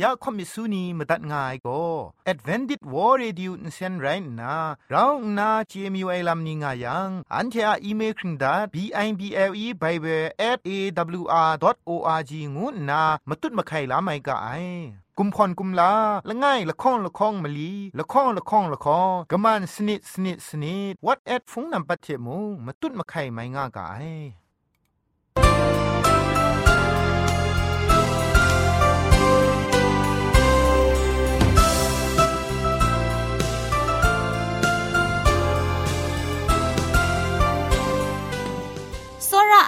อยากคมิสูนีมาตัดง่ายก็ Advented War Radio นเซนไรน่ะเราหน้า CMU ไอลัมนิง่ายังอันเทออีเมลคิงดา b i b l e bible at a w r o r g งูน่ะมาตุ้ดมาไข่ลาไม่กะไอกุมพรกุมลาละง่ายละค้องละค้องมะลีละค้องละค้องละค้องกะมันสนิดสนิดสนิด what at ฟงนำปัจเจมูมาตุ้ดมาไข่ไม่ง่ากาย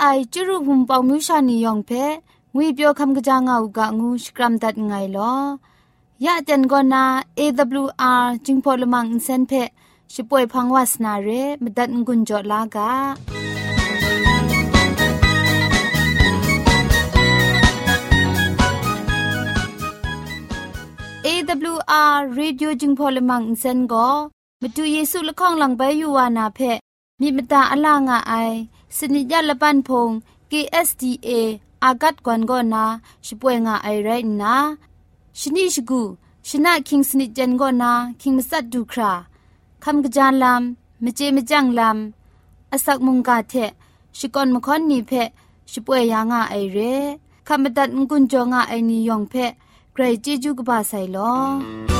ไอจุรุภุมปองมิวชานียองเพงุยเปียวคำกะจางเอากะงูสกรัมดัดไงลอยะเจนกอนา AWR จิงพอลมังอินเซนเพช่วยพังวาสนาเรมดัดงุนจอลากาเอวอาร์เรดิโอจึงพอลมังอินเซนก็มาดูเยซูละข้องหลังใบยูวานาเพมีมตาอลางอไอ สนิยะละปันพง KSDA อากัดกวนกอนาช่วยงาไอไรนะชนิชกูชนะคิงสนิจันกอนาคิงมัสัดดูคราคำกระจานลำมเจมจังลำอาศักมุงกาเทชิกอนมคอนนีเพช่วยยางาไอเรคำบัดงกุนจงาไอนิยองเพไกรจิจูกบาไซลอ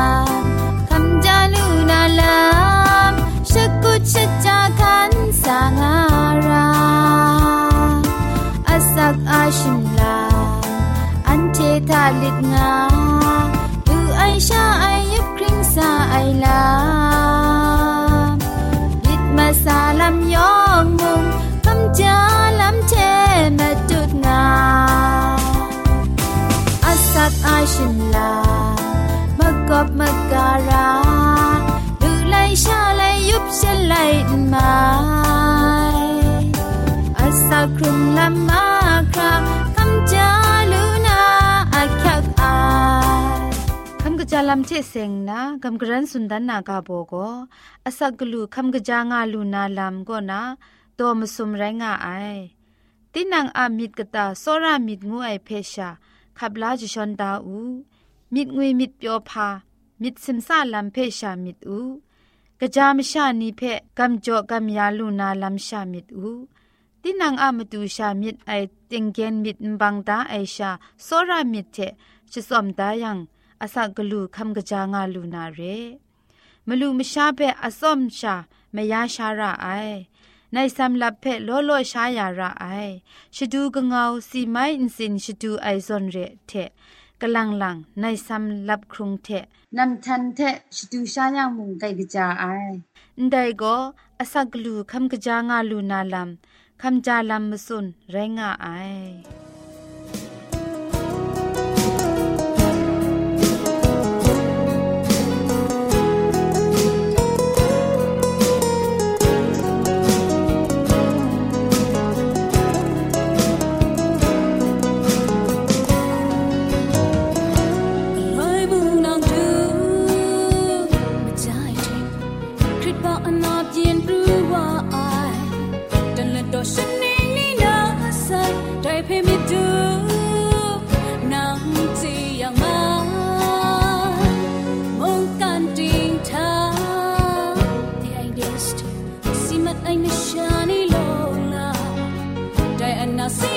tu ai sha ai yup kring sa ai la yit ma sa lam yong mum kam cha lam che ma tut nga asat ai shin la magop magara tu lai sha lai yup sha lai mai asa krum lam ma ลัมเชเซงนะกัมกรันสุนดันนากาโบโกอาศักลูคัมกจางาลูนาลัมก็นะตัวมสุมไรงาไอตินังอามิดกตาโซรามิดงูไอเพชาขับลาจิชอนดาอูมิดงุยมิดเปียวพามิดซิมซาลัมเพชามิดอูกะจามชานีเพกัมจ่อกัมยาลูนาลัมชามิดอูตินังอามาตูชามิดไอติงเกนมิดบังตาไอชาโซรามิดเทชิสอมตายัง အစကလူခမ်ကကြငါလူနာရဲမလူမရှားဘက်အစော့မရှာမရရှာရအိုင်နိုင်ဆမ်လပ်ဖက်လောလောရှားရရအိုင်ရှဒူကငေါစီမိုင်းစင်ရှဒူအိုင်ဇွန်ရဲထက်ကလန်လန်နိုင်ဆမ်လပ်ခရုံထက်နမ်ထန်ထက်ရှဒူရှာယံမုန်ကြိုက်ကြအိုင်ဒိုင်ကိုအစကလူခမ်ကကြငါလူနာလမ်ခမ်ကြလမ်မစွန်ရဲငါအိုင် Simat ay nasya nilawla Dahil nasa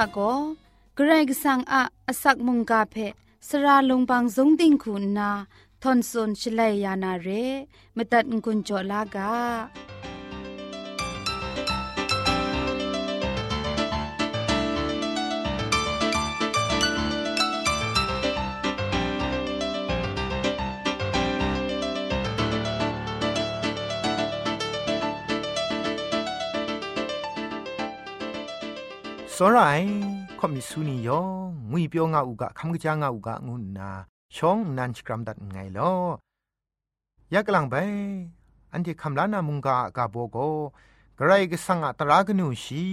ะเตียนทะโกเกรกสังอะอสักมุงกาเพสระลงบางสงติงคุณนาทอนซนชลัยยานาเรมตัดกุญจลากา စောရိုင်ခေါမီဆူနီယောငွေပြောငါဥကခမ်ကကြာငါဥကငုနာช่องนันสกรัมดัดไงลอยากลังไปอันที่คำลานามุงกากาโบโกกระไรก็สังอัตรากนูชี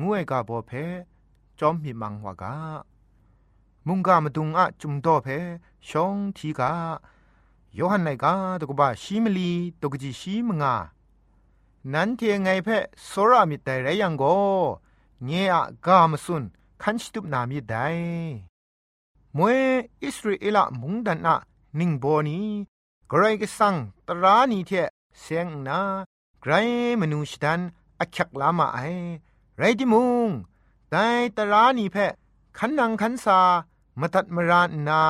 งวยกาโบเพจอมมีมังวากามุงกามาดุงอะจุมโตเพช่องทีกาโยฮันไนกาตกบะชีมลีตกจิชีมงานั้นเทียงไงเพโซรามิแต่ไรยังโก เงียกามสุนคันชิตุบนามิได้มวยอิสราเอลมุงดันอะนิงโบนีไกรก็สังตรานีเทเสียงนาไกรมนูชดันอักขักลามาไอไรดิมุงแต่ตรานีเพขันนังขันซามาตัดมรานนา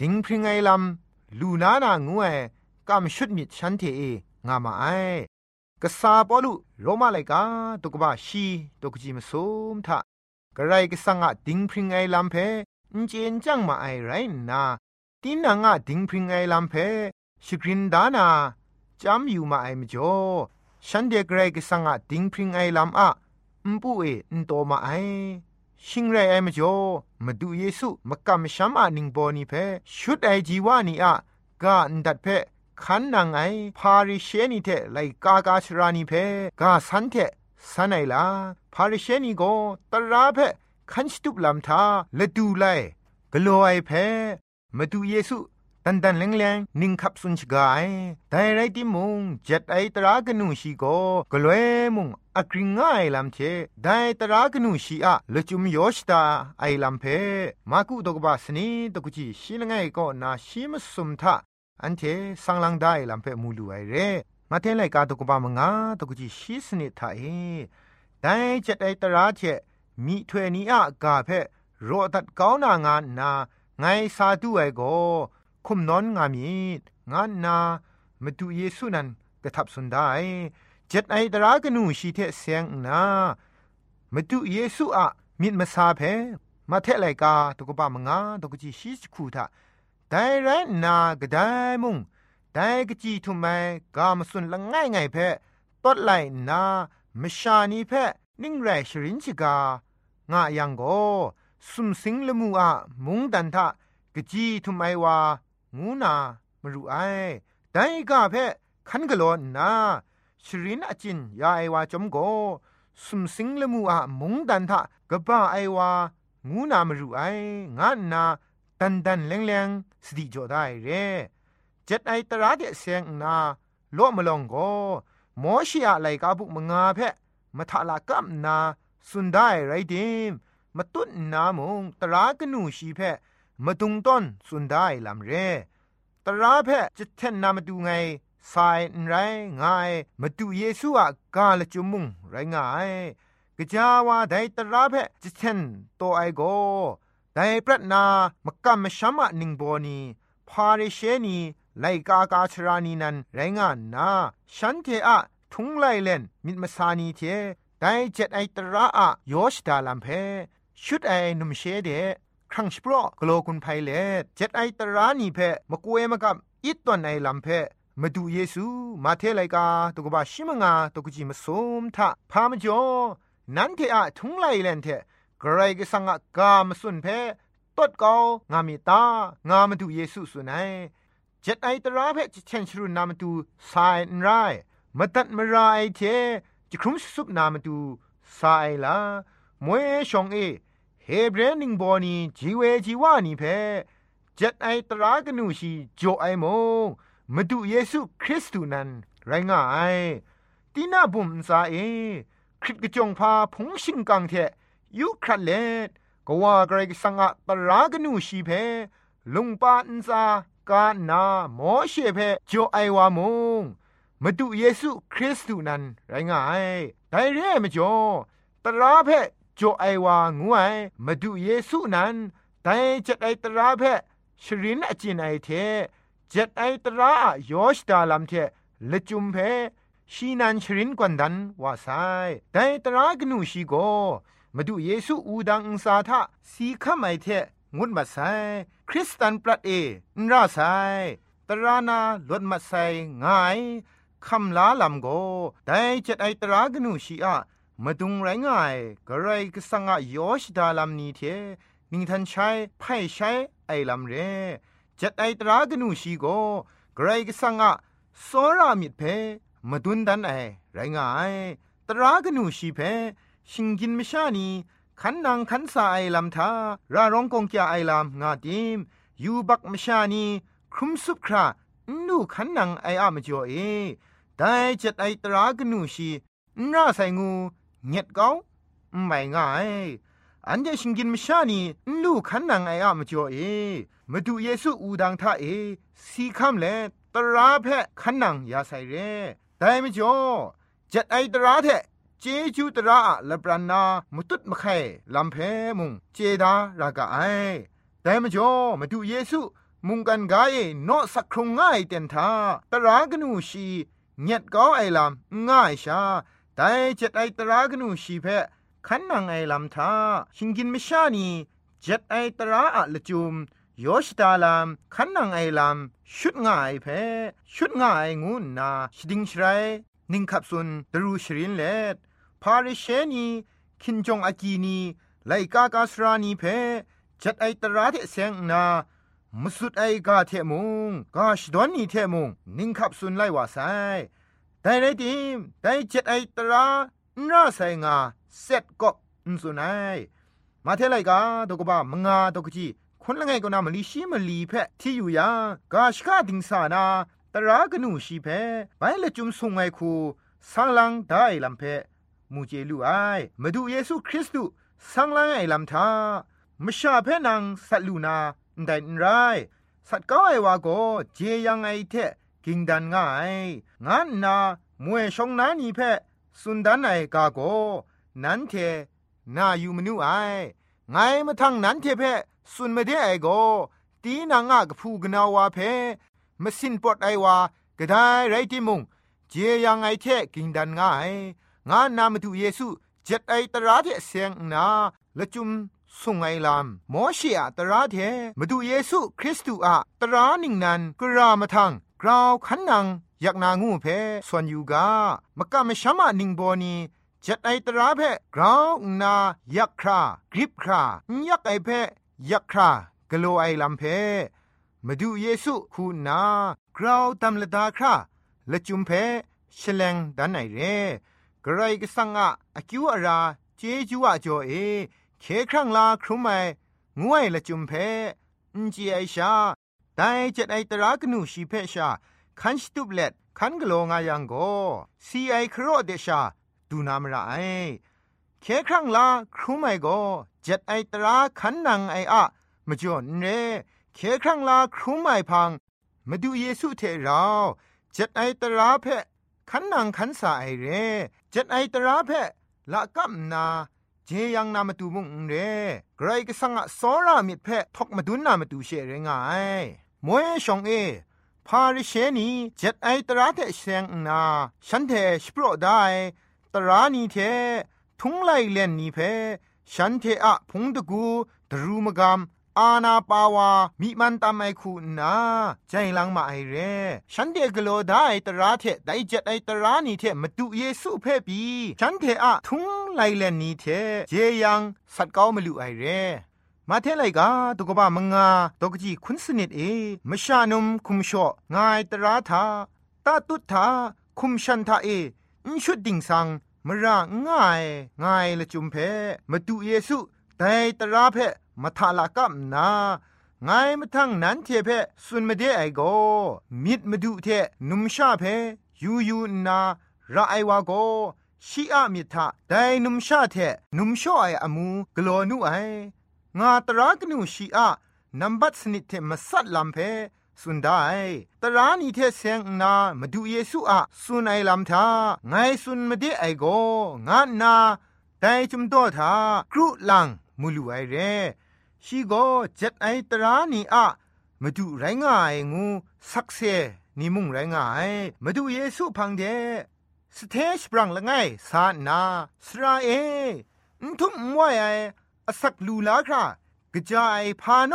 ดิงพริงไอลำลูนานางวยกำชุดมิดฉันเทเองามาไอ กษาปอลุโรมาไลกาตุกบาชีตุกจิมซุมทะกระไรกสังอะดิงพริงไอลัมเพอินเจนจังมาไอไรนาตินนางอะดิงพริงไอลัมเพชิกรินดานาจำอยู่มาไอมจ่อฉันเดกไรกสังอะดิงพริงไอลัมอะมปุเออินโตมาไอชิงไรไอมจ่อมาดูเยซูมากำช้ำอะนิงบอนีเพชุดไอจีวานีอะกาอันดัดเพ ขันนางไอพาริเชนีเทไลกากาชรานีเพกาสันเทสันไอลาพาริเชนีโกตราเพคันสตุบลำทาละดูไลกลัวไอแพ้มาดูเยซูตันตันแรงแรงนิ่งขับสุนชกายแต่ไรที่มุงเจ็ดไอตรากนูชีโกกลัวมุงอักริงง่ายลำเชได้ตรากนูชีอะละจุมโยชตาไอลำเพมากุตกบาสนีตกุจีชีลงไงก็นาชีมสุมทะ อันเทสังลังได้ลำเพมูลูไอเรมาเทไลกาตกบามงาตกุจีชีสนิทาเอแต่เจ็ดไอตราเชมีถ้วยนี้อะกาเพโรตัดก้าวนางานนาไงซาดูไอโกคุมนอนงามีงานนามาดูเยซูนันกระทับสุนได้เจ็ดไอตรากนูชีเทเสียงนามาดูเยซูอะมิดมาซาเพมาเทไลกาตกบะมงาตกจีชีสคูทา แต่ไรนากระไดมุงแต่กจีทุไมกามสุนละง่ายไงเพตดไลนามชานีเพนิ่งไรชรินชิกางะยังโกสุมสิงละมูอะมุงดันทะกจีทุไมวางูนามรุไอไดกะเพคันกะโลนาชรินอจินยาไอวาจมโกสุมสิงละมูอะมุงดันทะกะบ้าไอวางูนามรุไองะนา ดันดันแรงแรงสติจอได้เร่เจ็ดไอตราเดเสียงนาโลมลองโกมอชิอะไลกาบุกมงาเพมาทะละกัมนาสุนได้ไรเดมมาตุนนามงตรากนูชีเพมาตุงต้นสุนได้ลำเรตราเพจะเทนนามาดูไงสายไรง่ายมาดูเยซูอะกาละจุมุงไรง่ายกะจาวาไดตราเพจะเทนโตไอโก ไดปรัตนามกัมมชัมะนิงโบนีพาริเชนีไลกากาชรานีนันไรงานนาฉันเทอะทุงไลเลนมิดมาสานีเทไดเจ็ดไอตระอะโยชดาลัมเพชุดไอนุมเชเดครั้งสปรอกโลกุนไพเลเจ็ดไอตรานีเพมกวยมกับอิตตันไอลัมเพมาดูเยซูมาเทไลกาตุกบาชิมงาตุกจิมสมทะพามจ่อนันเทอะทุงไลเลนเท กรกสังกามสุนเพตดกางามิตางามาดูเยซูสุนัยเจ็ดไอตราเพจเชนชรุนามาดูสายนไรมาตัดมาไรเทจะครุมสุบนามาดูสายลามวยชองเอเฮเบรนิงบอนีจีเวจีวานีเพเจ็ดไอตรากนูชีโจไอโมมาดูเยซูคริสต์นั้นไรง่ายตีน่าบุมซาเอคริสกจงพาพงชิงกังเท ยุครัดเลดก็ว่าไกรสังอะตรากนูชีเพลุงปาอินซากานาโมเชเพโจไอวามงมาดูเยซูคริสต์นั้นไรง่ายแต่เร่ไม่จอตราเพจอไอวางวยมาดูเยซูนั้นแต่จัดไอตราเพชรินอจินไอเทจัดไอตรายอชดาลัมเทละจุมเพชีนันชรินกวนดันว่าไซแต่ตรากนูชีโก มาดูเยซูอูดังอุสาทะสีขมไอเทงุดมาไซคริสตันปรัดเอนราไซตรานาลดมาไซง่ายคำลาลำโกแต่จัดไอตรากนูชีอะมาดุงไรง่ายก็ไรก็สังอายอชดาลำนี้เทนิงทันใช้ไพ่ใช้ไอลำเรจัดไอตรากนูชีโกกไรก็สังอาโซรามิดเพมาดุนดันไอไรง่ายตรากนูชีเพ ชิงกินม่ชานีขันนางขันสาไอลำทาราร้องกงกยไอลำงาดิมยูบักมิชานีครุมสุบครานูขันนางไออะมจ่อเอได้จัดไอตรากนูชีน่าใส่งูเงียดเกาไม่ง่ายอันเดชิงกินมชานีลูกขันนังไออะมจ่อเอมาดูเยซูอูดังท่าเอสีคำเลตราแพขันนังยาใส่เรแต่ไม่จ่อจัดไอตราเท เจจูตระละปรานามุตุดมะไข่ลำเพมุงเจดารากาไอแต่มจ่อมาดูเยซูมุงกันกายโนสักครงง่ายเต็นทาตรากนูชีเงียดก้าไอลำง่ายชาแต่เจ็ดไอตรากนูชีเพขันนังไอลำทาชิงกินไม่ชานีเจ็ดไอตราอะละจุมโยชตาลามขันนังไอลำชุดง่ายเพชุดง่ายงูนาชดิงชไรนิงขับสุนตรูชรินเลด พาริเชนีคินจงอากีนีไลกากาสรานีเพจัดไอตราเทเซงนามุสุดไอกาเทมุงกาชดอนนีเทมุงนิงขับสุนไลวาไซแต่ในทีมแต่เจ็ดไอตราน่าใส่งาเสร็จก็อุนสุนัยมาเทไลกาตกบ้ามงาตกจีคนละไงก็นามลีชีมลีเพที่อยู่ยากาชกาดิงสานาตรากนูชีเพไปละจุมสุงไงคูสังลังได้ลำเพ มูเจลูไอมาดูเยซูคริสต์สังลังไอลำทามชาเพนังสัตลูนาได้ไรสัตก้าไอวาโกเจยังไอเทกิงดันง่ายงั้นนามวยชงนานีเพสุนดันไอกาโก นันเทนาอยู่มนุไอไงมาทังนันเทเพสุนไม่ได้ไอโกตีนางากพูกนาวาเพมาสินปดไอวากระได้ไรที่มุงเจยังไอเทกิงดันง่าย งานนามาดูเยซูเจ็ดไอตราเทเสียงนาละจุมสุงไอลามโมเชียตราเทมาดูเยซูคริสต์อะตรานิงนันกรามาทังกราวขันนังอยากนางูเพส่วนอยู่กามกะมชามะนิงโบนีจัดไอตราเพกราวนายักครากริบครายักไอเพยักครากโลไอลำเพมาดูเยซูคูนากราวตำละดาคราละจุมเพชลงดันไหนเร กรายกสังอะอคิวอาราเจจูอะจ่อเอเคครั้งลาครุมไมงวยละจุมเพอินจีไอชาแต่จัดไอตรากนูชีเพชาคันสตุบเล็ดคันกโลงายังโกซีไอครอเดชาดูนามระไอเคครั้งลาครูไมโกจัดไอตราคันนังไออะมจ่อนเรเคครั้งลาครูไมพังมาดูเยซูเทเราจัดไอตราเพ คันนังคันสาไอเรจัดไอตราเพละกัมนาเจยังนามาตูมุงเรไกรก็สังะสอรามิดเพทอกมาดุนนามาตูเชเรงายมวยชองเอพาริเชนีเจ็ดไอตราเทเซงนาฉันเทสโปรได้ตรานีเททุงไลเล่นนีเพฉันเทอะพงตะกูดรูมกาม อาณาปาวามีมันตามไอคูนาใจลังมาไอเรฉันเดกโลได้ตราเทไดเจ็ดไอตรานีเทมาดูเยซูเพ่ปีฉันเทอะทุงไลเลนนีเทเจยังสัตก้ามาลูไอเรมาเทไลกาตุกบะมงาตกจีคุณสนิดเอมชานุมคุมชองายตราทาตาตุทาคุมชันทาเออินชุดดิ่งสังมระง่ายง่ายละจุมเพมาดูเยซูแต่ตราเพ มาทาลากับนาไงมาทั้งนั้นเทเพสุนมาเดไอโกมิดมาดูเทนุมชาเพยูยูนาระไอวาโกชีอะมิทาไดนุมชาเทนุมชอไออมูกลอนุไองาตรากนูชีอะนัมบัตสนิทเทมาสัตลัมเพสุนได้ตรานีเทเซงนามาดูเยซูอะสุนไอลัมทาไงสุนมาเดไอโกงานาแต่จุมโตทากรุลังมูลูไอเร ชีโกเจ็ดไอตรานีอะมาดูไรง่ายงูสักเซนิมุงไรง่ายมาดูเยซูพังเดสเทชปรังละไงสานาสราเอทุมมวยไออสักลูลาครากระจายพาโน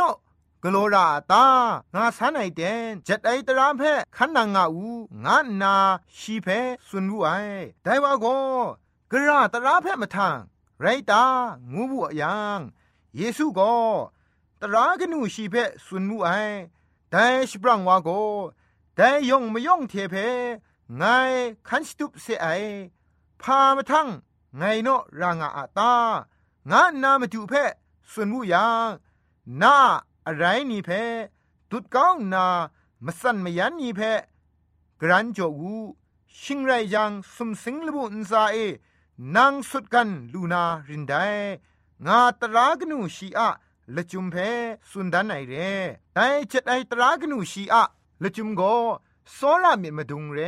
กโลราตางาสันไอเดนจัดไอตรามเพขันนางาอูงานาชีเพสุนรูไอไดว่าโกกระตราเพมาทางไรตางูบุยัง เยซูก็ตรากนูชีเพสุนมูไอแต่สปรังวาโกแต่ยองไม่ยองเทเพไงคันสตุปเสไอพามาทั้งไงเนาะรางอาตางานนามาจูเพสุนมูยังนาอะไรนี่เพตุดก้องนามาสันมายันนี่เพกรันจกูชิงไรยังสมสิงลบุนซาเอนางสุดกันลูนารินได งาตรากนูชีอะละจุมเพสุนดันไอเรไดเจ็ดไอตรากนูชีอะละจุมโกโซรามิมาดุงเร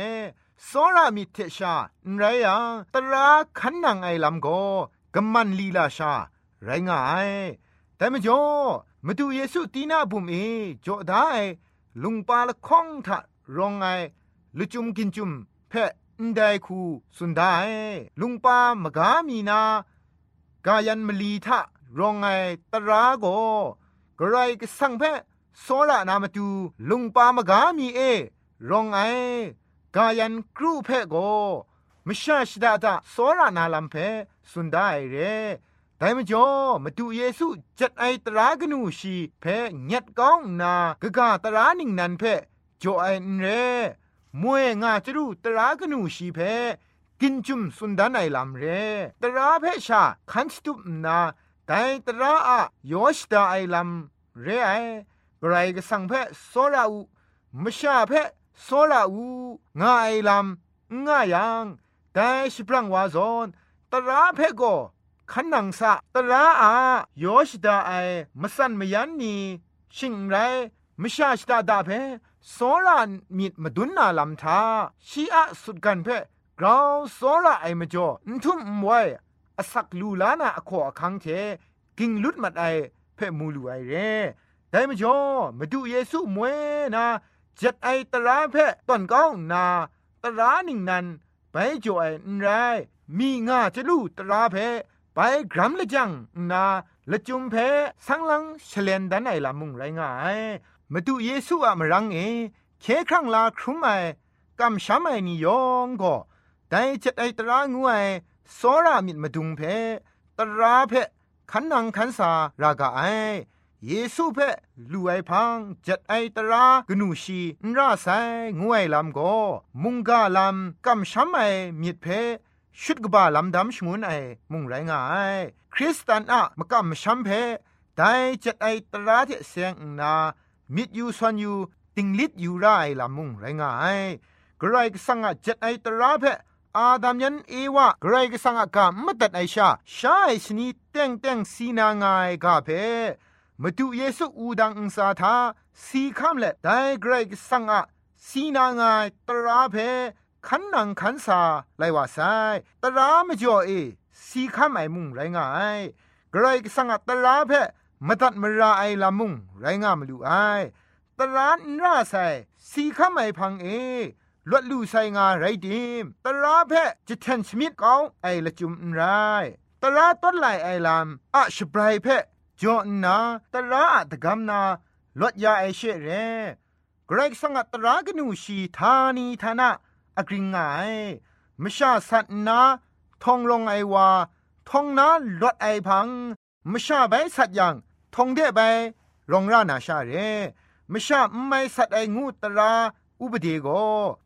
โซรามิเทชาไรยังตราขันนางไอลำโกกำมันลีลาชา ไรงายแต่มจ่อมาดูเยซูตีนาบุมเอจ่อได้ลุงปาละข้องทะรองไงลุจุมกินจุมเพะนไดคูสุนได้ลุงปามกามีนา กายันมลีทะรองไงตราโกกระไรก็สังเพโซระนามาดูลุงปามกามีเอ รองไงกายันครูเพโกมชาชดาตาโซระนาลัมเพสุนได้เรแต่มจ่อมาดูเยซูจัดไอตรากนูชีเพญัดก้องนากะกาตรานิงนันเพจ่อไอเรมวยงาจรูตรากนูชีเพ กินจุมสุนดานไอลำเรตราเพชาคันสตุปนาแต่ตราอะยอชตาไอลำเรไอไรก็สังเพโซราอูมชาเพโซราอูงาไอลำงายังแต่สิปรังวาซอนตราเพโกขันนังสะตราอายอชดาไอมสันมยันนีชิงไรมชาชดาดาเพโซรานมิดมาดุนนาลำทาชีอะสุดกันเพ กราวโซราไอมจ่อนทุ่มไว้อสักลูลานาอขอคังเทกิงลุดมัดไอเพ่มูลูไอเร่แต่มจ่อมาดูเยซูมวยนาจัดไอตราเพตอนก้องนาตราหนึ่งนั้น ไปจ่อไอนไรมีงาจะลู่ตราเพไปกรัมละจังนาละจุมเพสังลังเฉลนดันไอละมุงไรงายมาดูเยซูอะมรังเอเคครั้งลาครุมไอกำช้ำไอนิยองก็ แต่จัดไอตรางวยโซรามิดมาดุงเพตราเพขันนังขันสารากาไอเยซูเพลูไอพังจัดไอตรากนูชีนราไซงวยลำก็มุงกาลำกำช้ำไอมิดเพชุดกบาลำดำชงุนไอมุงไรงายคริสตันอะมกำช้ำเพแต่จัดไอตราเทเสียงนามิดยูซอนยูติงลิดยูไรลามุงไรงายกรายกสังอาจัดไอตราเพ อาดามยันเอวะกรกสังกามตัดไอชาชาไอชนีเต็งเต็งสีนางายกาเพมาดูเยซูอูดังอุสาทาสีคำเละไดกรกสังอาสีนางายตราเพขันนังขันสาไลว่าไซตรามจ่อเอสีคำไอมุงไรงายกรกสังอาตราเพมตัดมราไอลามุงไรงามลูไอตรานราไซสีข้าไม่พังเอ ลวดลู่ไซงาไรดิมตราเพจะแทนสมิดกองไอละจุมไรตราต้นไหลไอลามอะชบรายเพจอนนาตราอะตะกำนาลวดยาไอเชเรเกรกสังตรากนูชีธานีธานะอกริงไงมชาสัตนาทองลงไอวาทองนาลวดไอพังมชาใบสัตยังทองเดใบรองรานาชาเรมชาไม่สัตไองูตรา อุปเดโก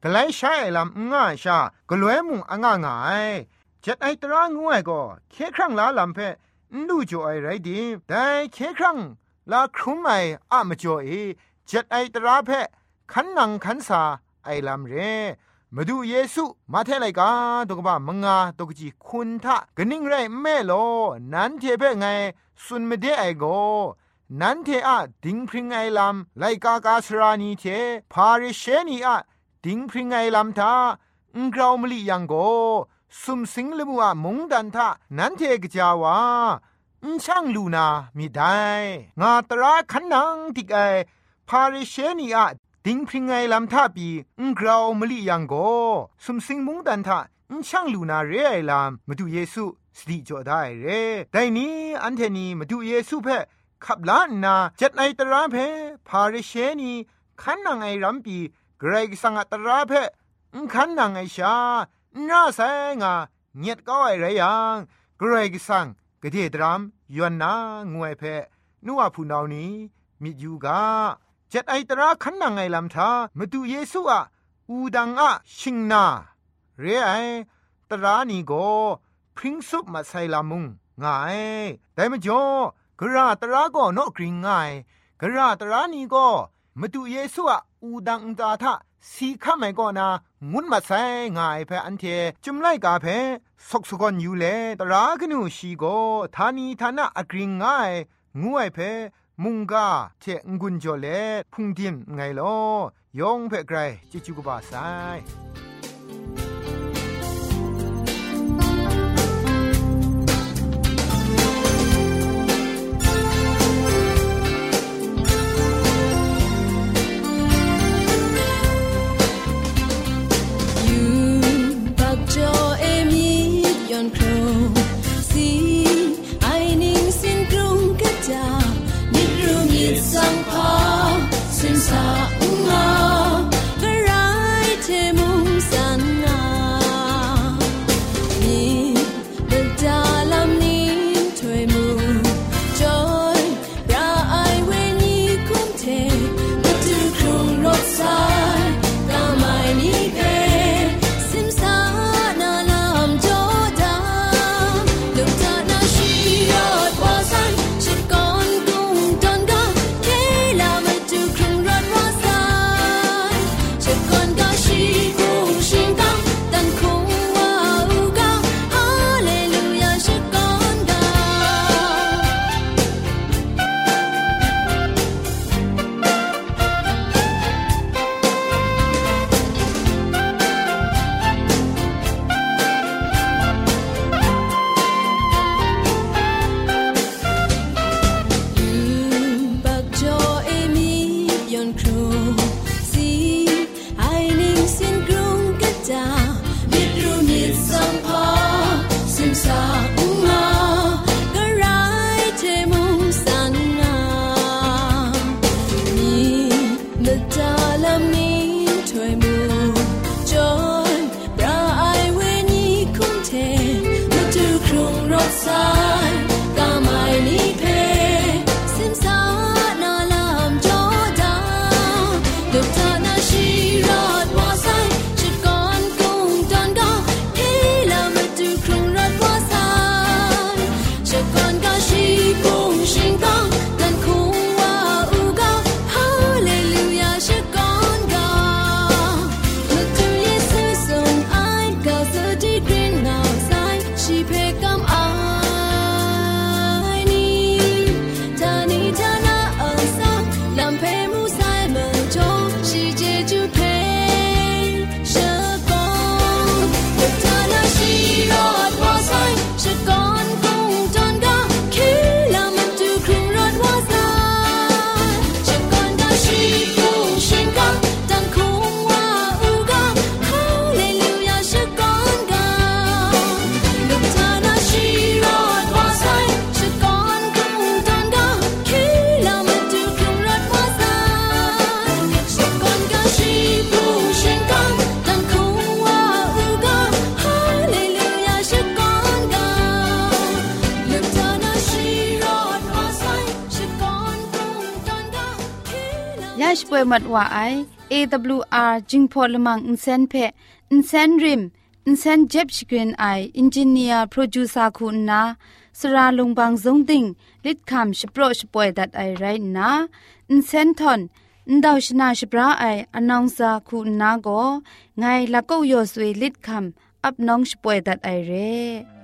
กไลใช้ลำง่าชากลวยมุงอ่างง่ายจ็ดไอตรางูไอก็เคครั้งลาลำเพนูจ่อไอไรดีแต่เคครั้งลาครุมไออะมจ่อเอเจ็ดไอตราเพขันนังขันสาไอลำเรมาดูเยซูมาเทไลกาตกบ้ามงาตกจีคุณทะกนิ่งไรแม่โล นั้นเทเพ่ไงสุนไม่ได้ไอโก นั้นเทอะดิงพริงไอลำไลกากาสรานีเทพาริเชนีอะดิงพริงไอลำทาอุงกราวมลียังโกสุมสิงลมัวมงดันทะนั้นเทกจาวาอุช่างลูนามีได้งาตราขันนังติกไอพาริเชนีอะดิงพริงไงลำท่าปีอุงกราวมลียังโกสุมสิงมงดันทะอุช่างลูนาเรไอลำมาดูเยซูสติจอได้เรแต่นี้อันเทนีมาดูเยซูเพ ขับล้านนาจัดไอตราเพพาริเชนีขันนางไอรัมปีเกรกสังตราเพขันนางไอชาหน่าแสงาเงียดก็ไอไรยังเกรกสังกะเทตรามยวนนางวยเพนัวผู้นานี้มิยูกาจัดไอตราขันนางไอลำทามาดูเยซูอะอูดังอะชิงนาเรไอตรานีโกพริ้งซุปมาใส่ลามุงง่ายแต่มจ่อ กระตระก็นอกริงง่ายกระตระนี่ก็มาดูเยซูอะอูดังตาทะสีข้าไม่ก็นางุนมาใส่ง่ายเพออันเทจุมไลกาเพสกสกอนอยู่เลตรากนูชีโกทานีทานะอกริงง่ายงวยเพมุงกาเทงกุนจอเลพุงดินไงลอยองเพไกรจิจุกบาไซ ชป่วยมัดว่าไอ AWR จิงพอลมังอินเซนเพอินเซนริมอินเซนเจ็บชกรีนไออินจิเนียร์โปรดิวซาคุณนาสราลงบางซงติงลิดคำชโปรชป่วยดัดไอไรนะอินเซนทอนนดาวชนาชปราไออนองซาคุณนาโกไงละก็ยอสวยลิดคำอับน้องชป่วยดัดไอเร่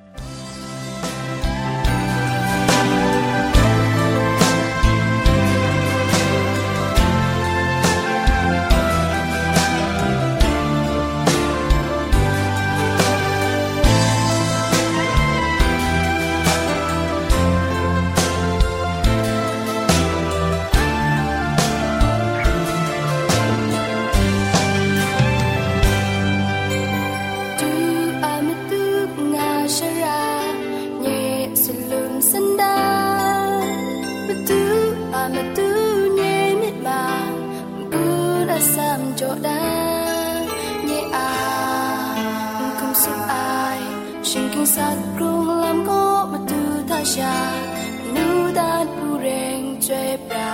สักกรุงลำโกมาดูทาชานูดาดผู้แรงจวยปรา